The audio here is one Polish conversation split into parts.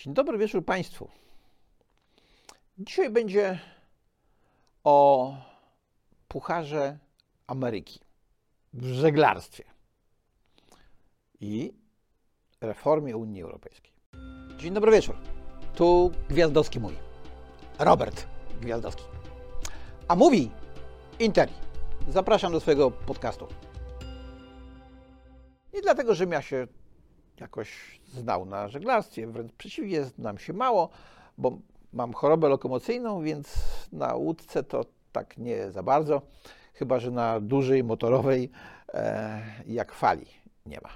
Dzień dobry wieczór Państwu. Dzisiaj będzie o Pucharze Ameryki w żeglarstwie i reformie Unii Europejskiej. Dzień dobry wieczór. Tu Gwiazdowski mój. Robert Gwiazdowski. A mówi Interi. Zapraszam do swojego podcastu. Nie dlatego, że ja się jakoś znał na żeglarstwie, wręcz przeciwnie, znam się mało, bo mam chorobę lokomocyjną, więc na łódce to tak nie za bardzo, chyba że na dużej motorowej e, jak fali nie ma.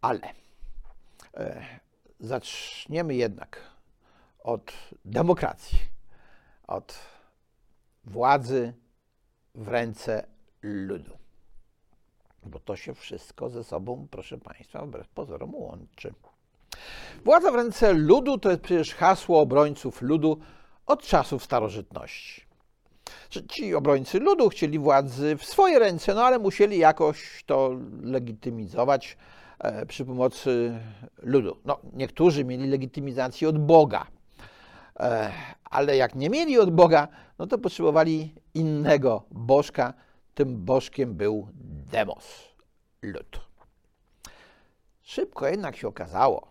Ale e, zaczniemy jednak od demokracji, od władzy w ręce ludu bo to się wszystko ze sobą, proszę Państwa, wbrew pozorom łączy. Władza w ręce ludu to jest przecież hasło obrońców ludu od czasów starożytności. Ci obrońcy ludu chcieli władzy w swoje ręce, no ale musieli jakoś to legitymizować e, przy pomocy ludu. No, niektórzy mieli legitymizację od Boga, e, ale jak nie mieli od Boga, no to potrzebowali innego bożka. Tym bożkiem był demos, lud. Szybko jednak się okazało,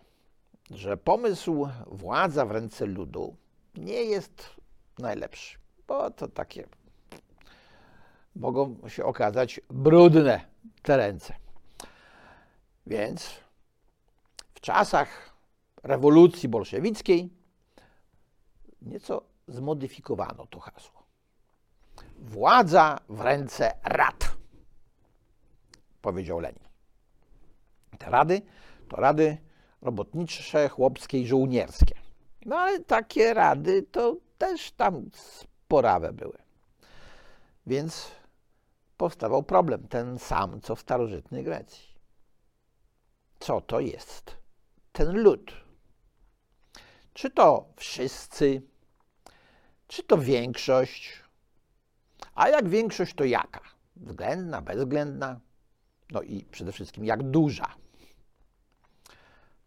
że pomysł władza w ręce ludu nie jest najlepszy, bo to takie mogą się okazać brudne te ręce. Więc w czasach rewolucji bolszewickiej nieco zmodyfikowano to hasło. Władza w ręce rad powiedział Lenin. Te rady to rady robotnicze, chłopskie i żołnierskie. No ale takie rady to też tam sporawe były. Więc powstawał problem, ten sam, co w starożytnej Grecji. Co to jest ten lud? Czy to wszyscy? Czy to większość? A jak większość, to jaka? Względna, bezwzględna? no i przede wszystkim jak duża.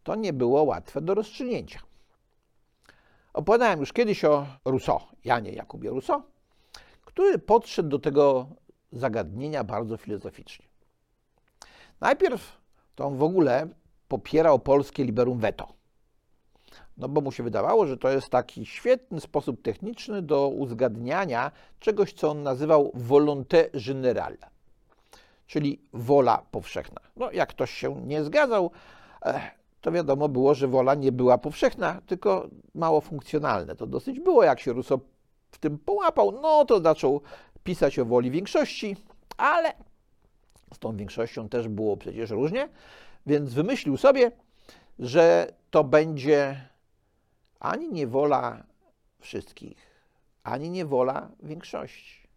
To nie było łatwe do rozstrzygnięcia. Opowiadałem już kiedyś o Rousseau, Janie Jakubie Rousseau, który podszedł do tego zagadnienia bardzo filozoficznie. Najpierw to on w ogóle popierał polskie liberum veto. No bo mu się wydawało, że to jest taki świetny sposób techniczny do uzgadniania czegoś, co on nazywał volonté générale czyli wola powszechna. No, jak ktoś się nie zgadzał, eh, to wiadomo było, że wola nie była powszechna, tylko mało funkcjonalne. To dosyć było, jak się Rousseau w tym połapał, no to zaczął pisać o woli większości, ale z tą większością też było przecież różnie, więc wymyślił sobie, że to będzie ani nie wola wszystkich, ani nie wola większości.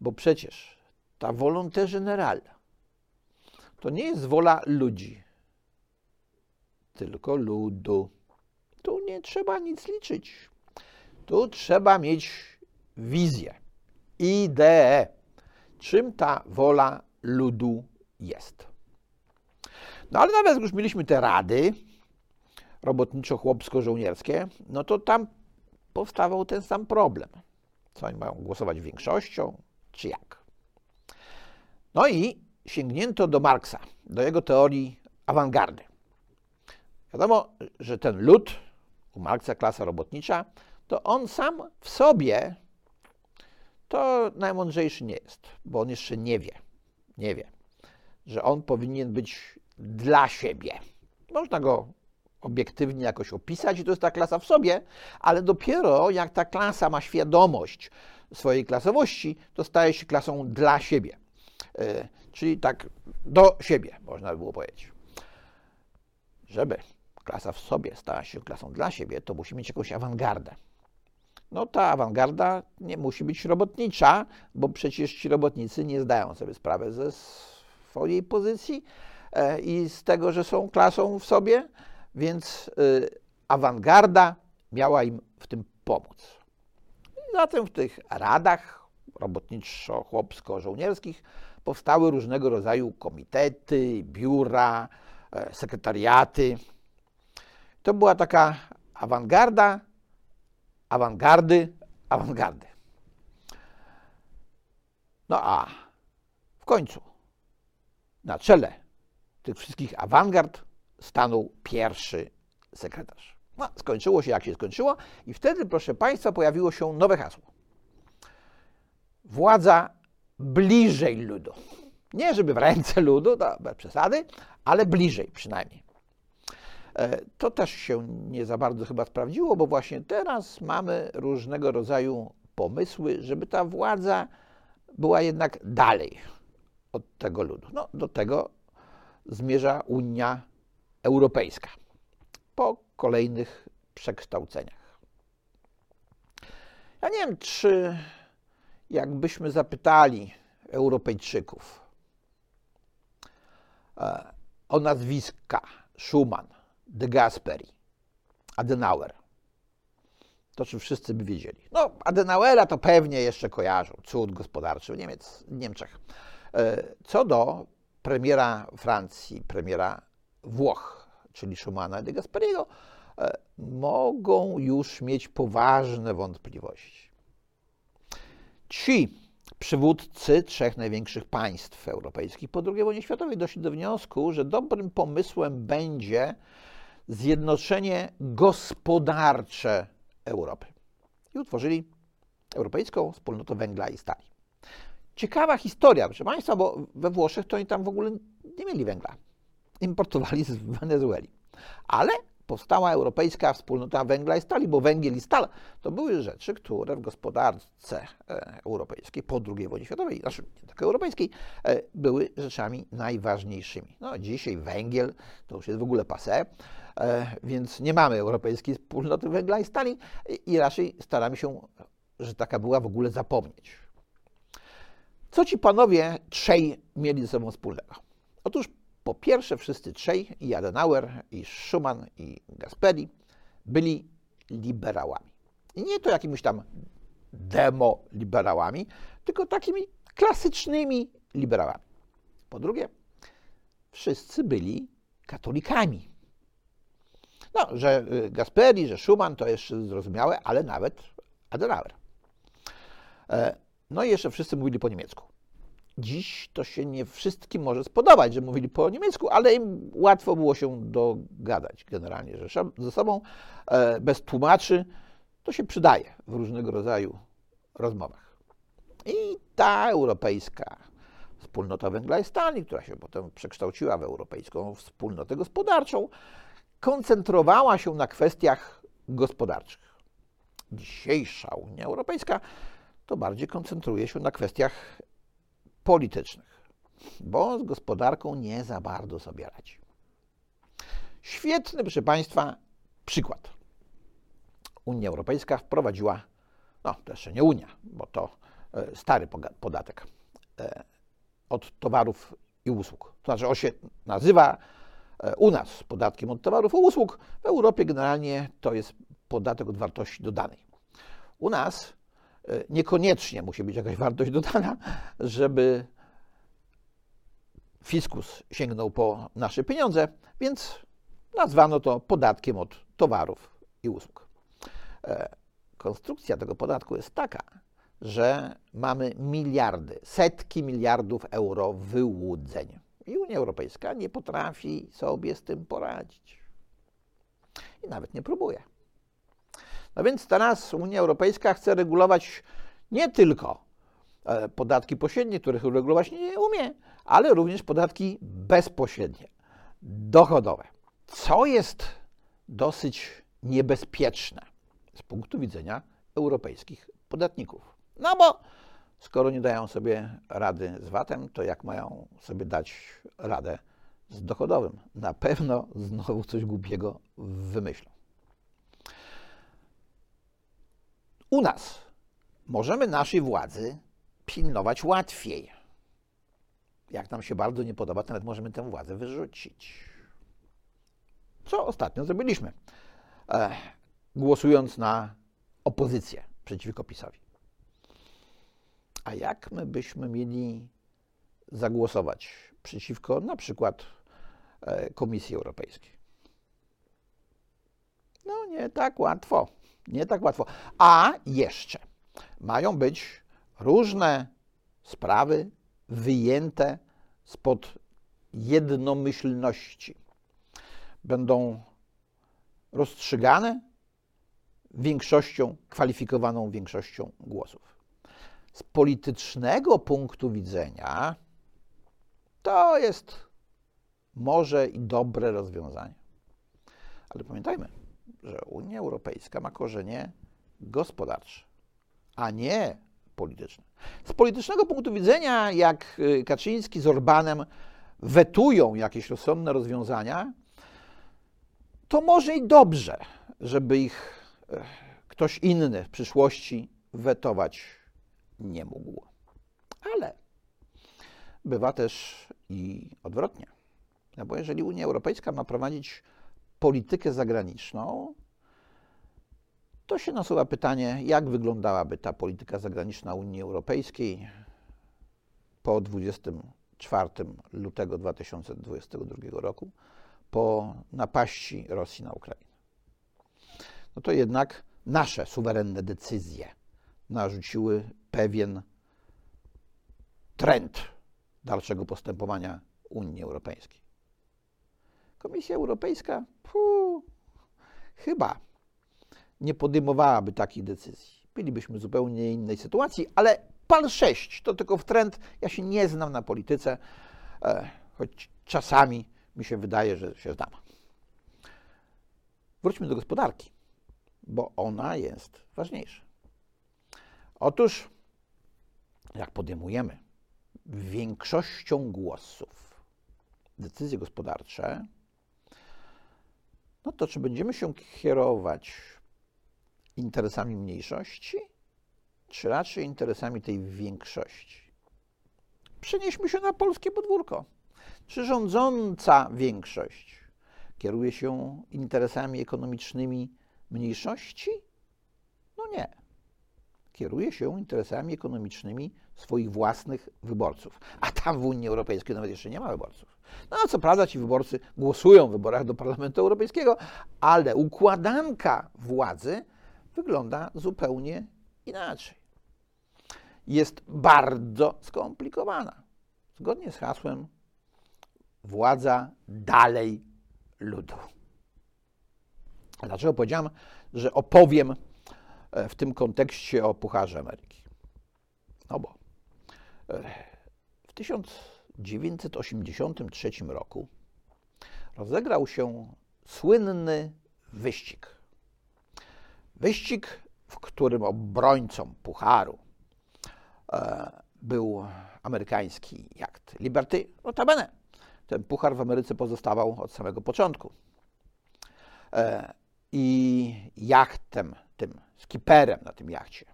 Bo przecież ta volonté générale, to nie jest wola ludzi, tylko ludu. Tu nie trzeba nic liczyć. Tu trzeba mieć wizję, ideę, czym ta wola ludu jest. No ale nawet już mieliśmy te rady robotniczo-chłopsko-żołnierskie, no to tam powstawał ten sam problem. Co oni mają głosować większością, czy jak? No i sięgnięto do Marksa, do jego teorii awangardy. Wiadomo, że ten lud, u Marksa klasa robotnicza, to on sam w sobie to najmądrzejszy nie jest, bo on jeszcze nie wie, nie wie, że on powinien być dla siebie. Można go obiektywnie jakoś opisać, i to jest ta klasa w sobie, ale dopiero jak ta klasa ma świadomość swojej klasowości, to staje się klasą dla siebie. E, czyli tak do siebie, można by było powiedzieć. Żeby klasa w sobie stała się klasą dla siebie, to musi mieć jakąś awangardę. No ta awangarda nie musi być robotnicza, bo przecież ci robotnicy nie zdają sobie sprawy ze swojej pozycji e, i z tego, że są klasą w sobie, więc e, awangarda miała im w tym pomóc. Zatem w tych radach robotniczo-chłopsko-żołnierskich powstały różnego rodzaju komitety, biura, e, sekretariaty. To była taka awangarda, awangardy, awangardy. No a w końcu na czele tych wszystkich awangard stanął pierwszy sekretarz. No, skończyło się jak się skończyło, i wtedy, proszę Państwa, pojawiło się nowe hasło. Władza bliżej ludu. Nie żeby w ręce ludu, to bez przesady, ale bliżej przynajmniej. E, to też się nie za bardzo chyba sprawdziło, bo właśnie teraz mamy różnego rodzaju pomysły, żeby ta władza była jednak dalej od tego ludu. No, do tego zmierza Unia Europejska po kolejnych przekształceniach. Ja nie wiem, czy jakbyśmy zapytali Europejczyków e, o nazwiska Schumann, de Gasperi, Adenauer, to czy wszyscy by wiedzieli? No, Adenauera to pewnie jeszcze kojarzą, cud gospodarczy w Niemiec, Niemczech. E, co do premiera Francji, premiera Włoch, czyli Schumana de Gasperiego, e, mogą już mieć poważne wątpliwości. Ci przywódcy trzech największych państw europejskich po II wojnie światowej doszli do wniosku, że dobrym pomysłem będzie zjednoczenie gospodarcze Europy. I utworzyli Europejską Wspólnotę Węgla i Stali. Ciekawa historia, proszę Państwa, bo we Włoszech to oni tam w ogóle nie mieli węgla. Importowali z Wenezueli. Ale powstała Europejska Wspólnota Węgla i Stali, bo węgiel i stal to były rzeczy, które w gospodarce e, europejskiej po II wojnie światowej, znaczy nie tylko europejskiej, e, były rzeczami najważniejszymi. No, dzisiaj węgiel to już jest w ogóle passé, e, więc nie mamy Europejskiej Wspólnoty Węgla i Stali i raczej staramy się, że taka była, w ogóle zapomnieć. Co ci panowie trzej mieli ze sobą wspólnego? Otóż po pierwsze wszyscy trzej, i Adenauer, i Schumann, i Gasperi, byli liberałami. I nie to jakimiś tam demoliberałami, tylko takimi klasycznymi liberałami. Po drugie, wszyscy byli katolikami. No, że y, Gasperi, że Schumann to jeszcze zrozumiałe, ale nawet Adenauer. E, no i jeszcze wszyscy mówili po niemiecku. Dziś to się nie wszystkim może spodobać, że mówili po niemiecku, ale im łatwo było się dogadać generalnie, ze sobą e, bez tłumaczy to się przydaje w różnego rodzaju rozmowach. I ta europejska wspólnota węgla i stali, która się potem przekształciła w Europejską Wspólnotę Gospodarczą, koncentrowała się na kwestiach gospodarczych. Dzisiejsza Unia Europejska to bardziej koncentruje się na kwestiach politycznych, bo z gospodarką nie za bardzo sobie radzi. Świetny, proszę Państwa, przykład. Unia Europejska wprowadziła, no to jeszcze nie Unia, bo to e, stary podatek e, od towarów i usług. To znaczy, on się nazywa e, u nas podatkiem od towarów i usług. W Europie generalnie to jest podatek od wartości dodanej. U nas niekoniecznie musi być jakaś wartość dodana, żeby fiskus sięgnął po nasze pieniądze, więc nazwano to podatkiem od towarów i usług. E, konstrukcja tego podatku jest taka, że mamy miliardy, setki miliardów euro wyłudzeń. I Unia Europejska nie potrafi sobie z tym poradzić. I nawet nie próbuje. No więc teraz Unia Europejska chce regulować nie tylko e, podatki pośrednie, których regulować nie umie, ale również podatki bezpośrednie, dochodowe. Co jest dosyć niebezpieczne z punktu widzenia europejskich podatników. No bo skoro nie dają sobie rady z VAT-em, to jak mają sobie dać radę z dochodowym? Na pewno znowu coś głupiego wymyślą. U nas możemy naszej władzy pilnować łatwiej. Jak nam się bardzo nie podoba, to nawet możemy tę władzę wyrzucić. Co ostatnio zrobiliśmy, e, głosując na opozycję przeciwko PiSowi. A jak my byśmy mieli zagłosować przeciwko na przykład e, Komisji Europejskiej? No nie tak łatwo. Nie tak łatwo. A jeszcze mają być różne sprawy wyjęte spod jednomyślności. Będą rozstrzygane większością, kwalifikowaną większością głosów. Z politycznego punktu widzenia to jest może i dobre rozwiązanie. Ale pamiętajmy, że Unia Europejska ma korzenie gospodarcze, a nie polityczne. Z politycznego punktu widzenia, jak y, Kaczyński z Orbanem wetują jakieś rozsądne rozwiązania, to może i dobrze, żeby ich e, ktoś inny w przyszłości wetować nie mógł. Ale bywa też i odwrotnie. No bo jeżeli Unia Europejska ma prowadzić politykę zagraniczną, to się nasuwa pytanie, jak wyglądałaby ta polityka zagraniczna Unii Europejskiej po 24 lutego 2022 roku, po napaści Rosji na Ukrainę. No to jednak nasze suwerenne decyzje narzuciły pewien trend dalszego postępowania Unii Europejskiej. Komisja Europejska puh, chyba nie podejmowałaby takich decyzji. Bylibyśmy w zupełnie innej sytuacji, ale PAL 6 to tylko w trend. Ja się nie znam na polityce, e, choć czasami mi się wydaje, że się znam. Wróćmy do gospodarki, bo ona jest ważniejsza. Otóż, jak podejmujemy większością głosów decyzje gospodarcze, no to czy będziemy się kierować interesami mniejszości, czy raczej interesami tej większości? Przenieśmy się na polskie podwórko. Czy rządząca większość kieruje się interesami ekonomicznymi mniejszości? No nie. Kieruje się interesami ekonomicznymi swoich własnych wyborców. A tam w Unii Europejskiej nawet jeszcze nie ma wyborców. No co prawda ci wyborcy głosują w wyborach do Parlamentu Europejskiego, ale układanka władzy wygląda zupełnie inaczej. Jest bardzo skomplikowana. Zgodnie z hasłem władza dalej ludu. Dlaczego powiedziałem, że opowiem e, w tym kontekście o Pucharze Ameryki? No bo e, w 1983 roku rozegrał się słynny wyścig. Wyścig, w którym obrońcą Pucharu e, był amerykański jacht Liberty. Notabene ten puchar w Ameryce pozostawał od samego początku. E, I jachtem, tym skiperem na tym jachcie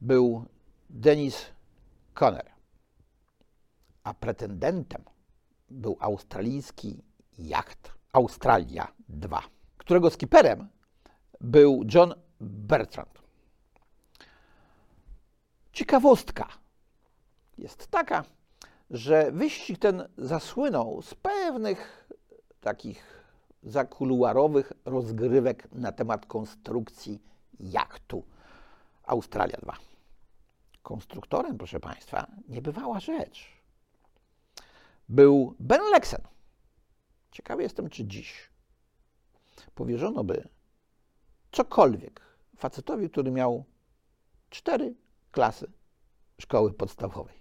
był Denis Conner, a pretendentem był australijski jacht Australia 2, którego skiperem był John Bertrand. Ciekawostka jest taka, że wyścig ten zasłynął z pewnych takich zakuluarowych rozgrywek na temat konstrukcji jachtu Australia 2. Konstruktorem, proszę Państwa, niebywała rzecz. Był Ben Lexen. Ciekawy jestem, czy dziś powierzono by cokolwiek facetowi, który miał cztery klasy szkoły podstawowej.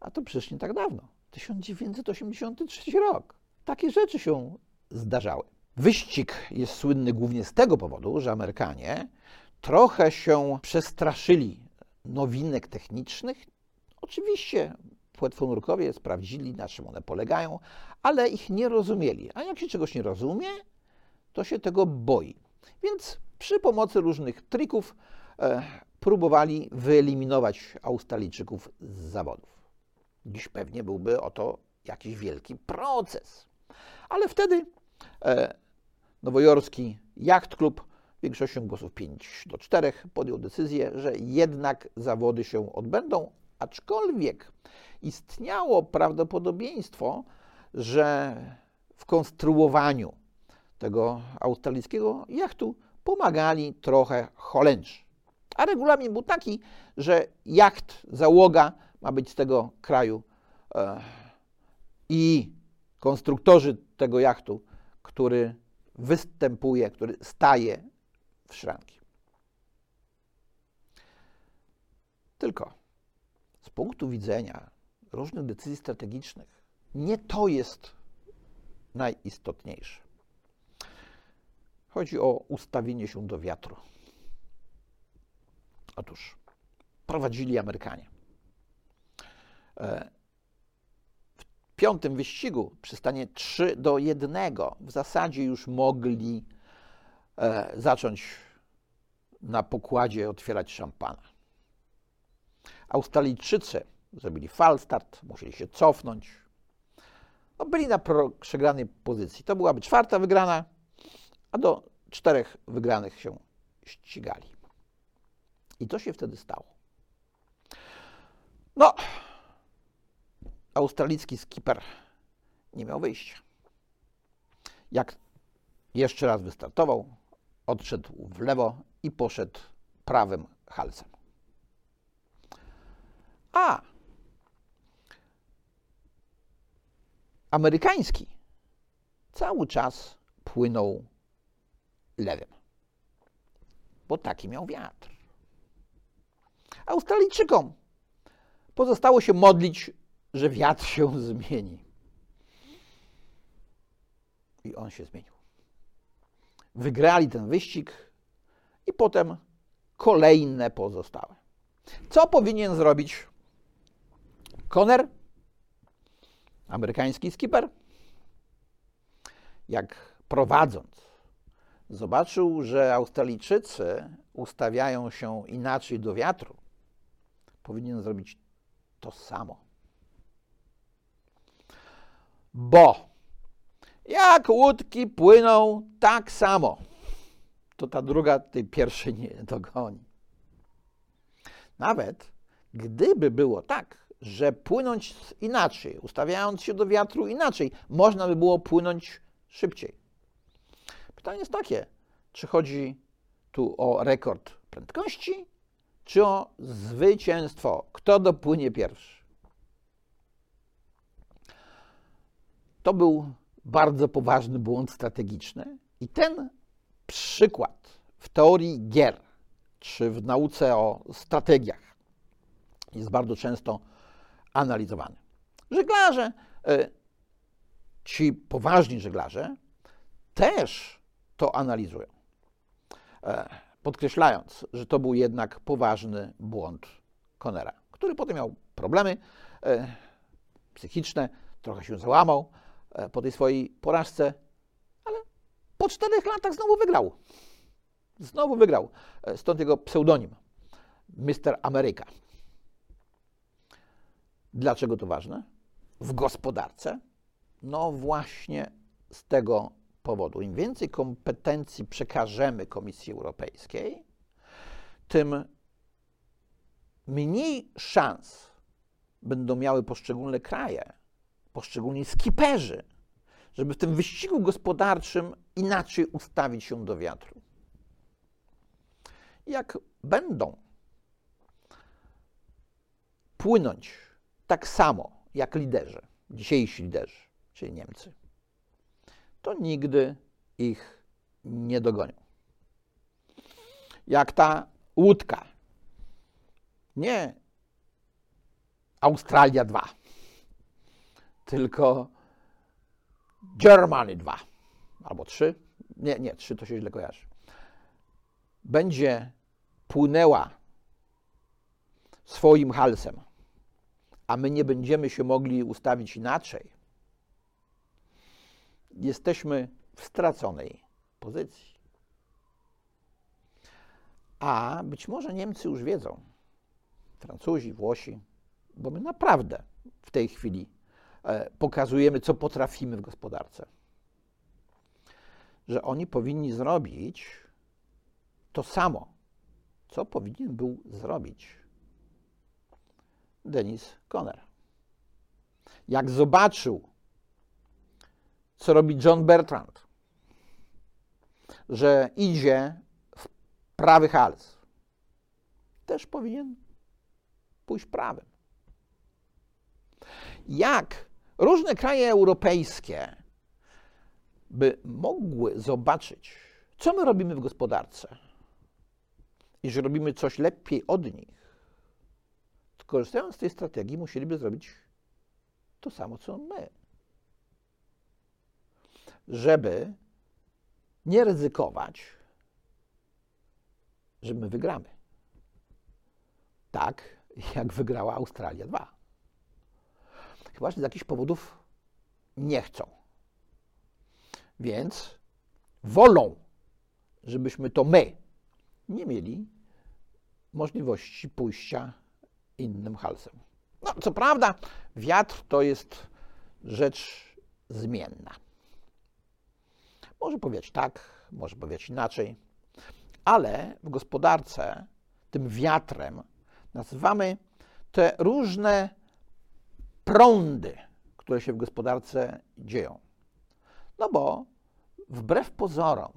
A to przecież nie tak dawno. 1983 rok. Takie rzeczy się zdarzały. Wyścig jest słynny głównie z tego powodu, że Amerykanie trochę się przestraszyli nowinek technicznych. Oczywiście płetwonurkowie sprawdzili, na czym one polegają, ale ich nie rozumieli. A jak się czegoś nie rozumie, to się tego boi. Więc przy pomocy różnych trików e, próbowali wyeliminować Australijczyków z zawodów. Dziś pewnie byłby oto jakiś wielki proces. Ale wtedy e, nowojorski Yacht Club większością głosów 5 do 4 podjął decyzję, że jednak zawody się odbędą, aczkolwiek istniało prawdopodobieństwo, że w konstruowaniu tego australijskiego jachtu pomagali trochę Holendrzy. A regulamin był taki, że jacht, załoga ma być z tego kraju e, i konstruktorzy tego jachtu, który występuje, który staje w szranki. Tylko punktu widzenia różnych decyzji strategicznych, nie to jest najistotniejsze. Chodzi o ustawienie się do wiatru. Otóż prowadzili Amerykanie. E, w piątym wyścigu przystanie 3 do 1 w zasadzie już mogli e, zacząć na pokładzie otwierać szampana. Australijczycy zrobili falstart, musieli się cofnąć. No, byli na przegranej pozycji. To byłaby czwarta wygrana, a do czterech wygranych się ścigali. I co się wtedy stało? No, australijski skipper nie miał wyjścia. Jak jeszcze raz wystartował, odszedł w lewo i poszedł prawym halsem. A amerykański cały czas płynął lewym, bo taki miał wiatr. Australijczykom pozostało się modlić, że wiatr się zmieni. I on się zmienił. Wygrali ten wyścig i potem kolejne pozostałe. Co powinien zrobić Conner, amerykański skipper? Jak prowadząc, zobaczył, że Australijczycy ustawiają się inaczej do wiatru, powinien zrobić to samo. Bo jak łódki płyną tak samo, to ta druga tej pierwszej nie dogoni. Nawet gdyby było tak, że płynąć inaczej, ustawiając się do wiatru inaczej, można by było płynąć szybciej. Pytanie jest takie, czy chodzi tu o rekord prędkości, czy o zwycięstwo? Kto dopłynie pierwszy? To był bardzo poważny błąd strategiczny i ten przykład w teorii gier czy w nauce o strategiach jest bardzo często analizowany. Żeglarze, e, ci poważni żeglarze, też to analizują, e, podkreślając, że to był jednak poważny błąd Conera, który potem miał problemy e, psychiczne, trochę się załamał po tej swojej porażce, ale po czterech latach znowu wygrał. Znowu wygrał. Stąd jego pseudonim Mr. America. Dlaczego to ważne? W gospodarce? No właśnie z tego powodu. Im więcej kompetencji przekażemy Komisji Europejskiej, tym mniej szans będą miały poszczególne kraje, poszczególni skiperzy, żeby w tym wyścigu gospodarczym inaczej ustawić się do wiatru. Jak będą płynąć tak samo jak liderzy, dzisiejsi liderzy, czyli Niemcy, to nigdy ich nie dogonią. Jak ta łódka. Nie Australia 2, tylko Germany 2 albo 3. Nie, nie, 3 to się źle kojarzy. Będzie płynęła swoim halsem a my nie będziemy się mogli ustawić inaczej, jesteśmy w straconej pozycji. A być może Niemcy już wiedzą, Francuzi, Włosi, bo my naprawdę w tej chwili e, pokazujemy, co potrafimy w gospodarce. Że oni powinni zrobić to samo, co powinien był zrobić Denis Conner. Jak zobaczył, co robi John Bertrand, że idzie w prawy hals, też powinien pójść prawym. Jak różne kraje europejskie by mogły zobaczyć, co my robimy w gospodarce i że robimy coś lepiej od nich, korzystając z tej strategii, musieliby zrobić to samo, co my. Żeby nie ryzykować, że my wygramy. Tak, jak wygrała Australia 2. Chyba, że z jakichś powodów nie chcą. Więc wolą, żebyśmy to my nie mieli możliwości pójścia innym halsem. No, co prawda, wiatr to jest rzecz zmienna. Może powieć tak, może powieć inaczej, ale w gospodarce tym wiatrem nazywamy te różne prądy, które się w gospodarce dzieją. No bo wbrew pozorom,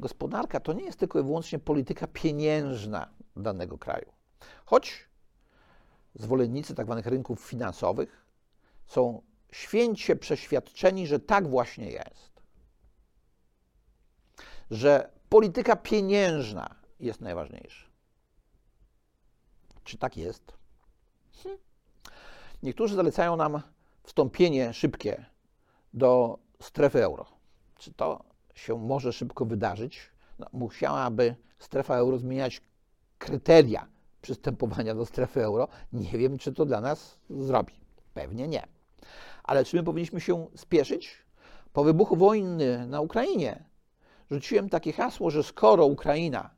gospodarka to nie jest tylko i wyłącznie polityka pieniężna danego kraju. Choć zwolennicy tzw. Tak rynków finansowych są święcie przeświadczeni, że tak właśnie jest. Że polityka pieniężna jest najważniejsza. Czy tak jest? Hm. Niektórzy zalecają nam wstąpienie szybkie do strefy euro. Czy to się może szybko wydarzyć? No, musiałaby strefa euro zmieniać kryteria przystępowania do strefy euro. Nie wiem, czy to dla nas zrobi. Pewnie nie. Ale czy my powinniśmy się spieszyć? Po wybuchu wojny na Ukrainie rzuciłem takie hasło, że skoro Ukraina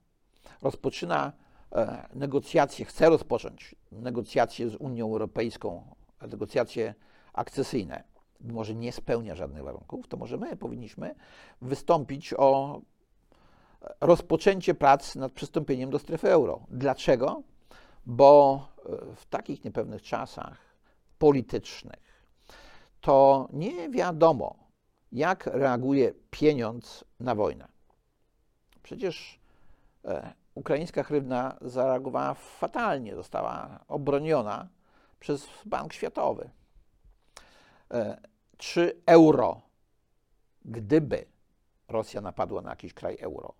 rozpoczyna e, negocjacje, chce rozpocząć negocjacje z Unią Europejską, negocjacje akcesyjne, może nie spełnia żadnych warunków, to może my powinniśmy wystąpić o rozpoczęcie prac nad przystąpieniem do strefy euro. Dlaczego? Bo e, w takich niepewnych czasach politycznych to nie wiadomo, jak reaguje pieniądz na wojnę. Przecież e, ukraińska hrywna zareagowała fatalnie, została obroniona przez Bank Światowy. E, czy euro, gdyby Rosja napadła na jakiś kraj euro,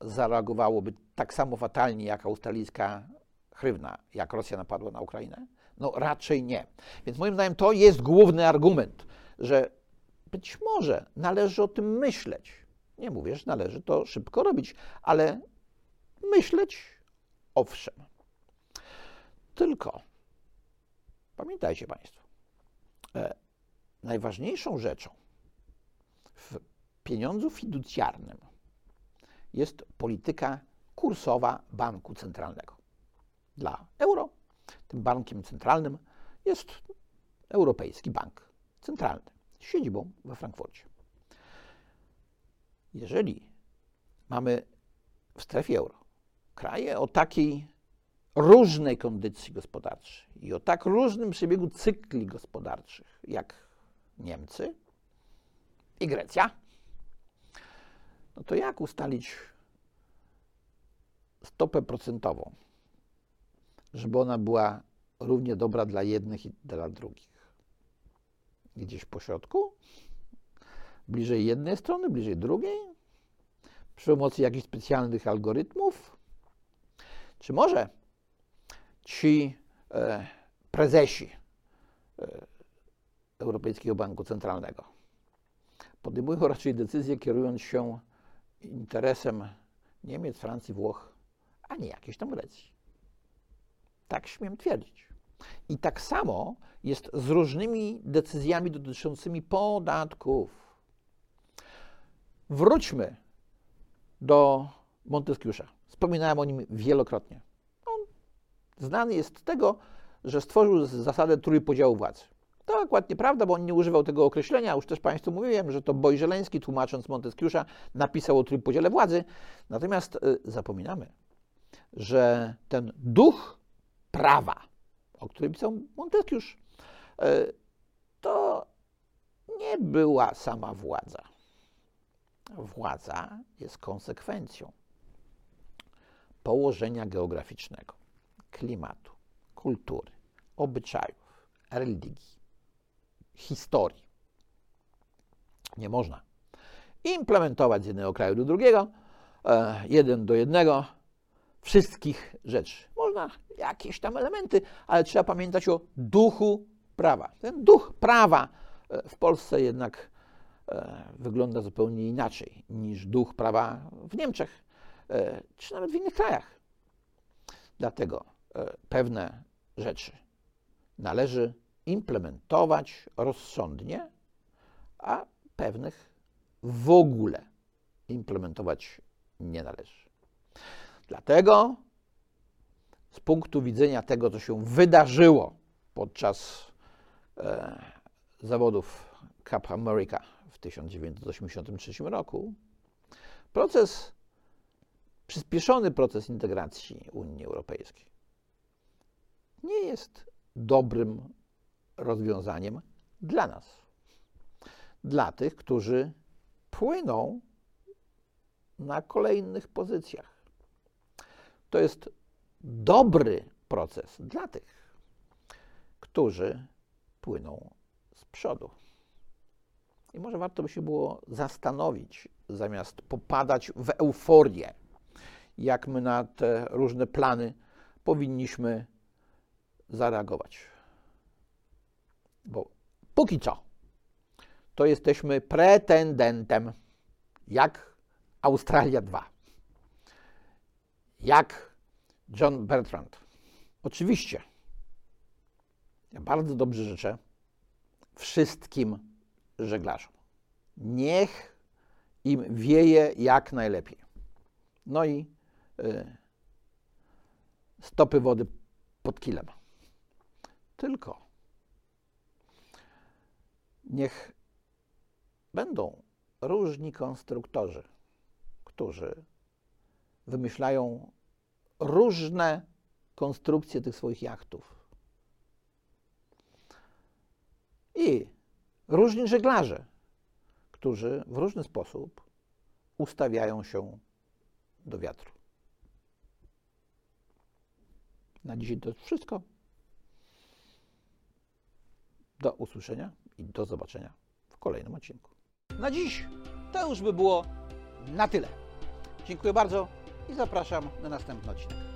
zareagowałoby tak samo fatalnie jak australijska hrywna, jak Rosja napadła na Ukrainę? No raczej nie. Więc moim zdaniem to jest główny argument, że być może należy o tym myśleć. Nie mówię, że należy to szybko robić, ale myśleć owszem. Tylko pamiętajcie Państwo, e, najważniejszą rzeczą w pieniądzu fiducjarnym jest polityka kursowa banku centralnego. Dla euro tym bankiem centralnym jest Europejski Bank Centralny z siedzibą we Frankfurcie. Jeżeli mamy w strefie euro kraje o takiej różnej kondycji gospodarczej i o tak różnym przebiegu cykli gospodarczych jak Niemcy i Grecja, no to jak ustalić stopę procentową, żeby ona była równie dobra dla jednych i dla drugich? Gdzieś po środku? Bliżej jednej strony, bliżej drugiej? Przy pomocy jakichś specjalnych algorytmów? Czy może ci e, prezesi e, Europejskiego Banku Centralnego podejmują raczej decyzje kierując się interesem Niemiec, Francji, Włoch, a nie jakiejś tam Grecji. Tak śmiem twierdzić. I tak samo jest z różnymi decyzjami dotyczącymi podatków. Wróćmy do Monteskiusza. Wspominałem o nim wielokrotnie. On znany jest z tego, że stworzył zasadę trójpodziału władzy. To akurat nieprawda, bo on nie używał tego określenia. Już też Państwu mówiłem, że to Boj Żeleński, tłumacząc Monteskiusza, napisał o trójpodziale władzy. Natomiast y, zapominamy, że ten duch prawa, o którym pisał Monteskiusz, y, to nie była sama władza. Władza jest konsekwencją położenia geograficznego, klimatu, kultury, obyczajów, religii, historii. Nie można implementować z jednego kraju do drugiego, e, jeden do jednego, wszystkich rzeczy. Można jakieś tam elementy, ale trzeba pamiętać o duchu prawa. Ten duch prawa e, w Polsce jednak e, wygląda zupełnie inaczej niż duch prawa w Niemczech czy nawet w innych krajach. Dlatego pewne rzeczy należy implementować rozsądnie, a pewnych w ogóle implementować nie należy. Dlatego z punktu widzenia tego, co się wydarzyło podczas e, zawodów Cup America w 1983 roku, proces, przyspieszony proces integracji Unii Europejskiej nie jest dobrym rozwiązaniem dla nas, dla tych, którzy płyną na kolejnych pozycjach. To jest dobry proces dla tych, którzy płyną z przodu. I może warto by się było zastanowić, zamiast popadać w euforię, jak my na te różne plany powinniśmy zareagować. Bo póki co, to jesteśmy pretendentem, jak Australia 2, jak John Bertrand. Oczywiście, ja bardzo dobrze życzę wszystkim żeglarzom. Niech im wieje jak najlepiej. No i y, stopy wody pod kilem. Tylko niech będą różni konstruktorzy, którzy wymyślają różne konstrukcje tych swoich jachtów. I różni żeglarze, którzy w różny sposób ustawiają się do wiatru. Na dzisiaj to wszystko. Do usłyszenia i do zobaczenia w kolejnym odcinku. Na dziś to już by było na tyle. Dziękuję bardzo i zapraszam na następny odcinek.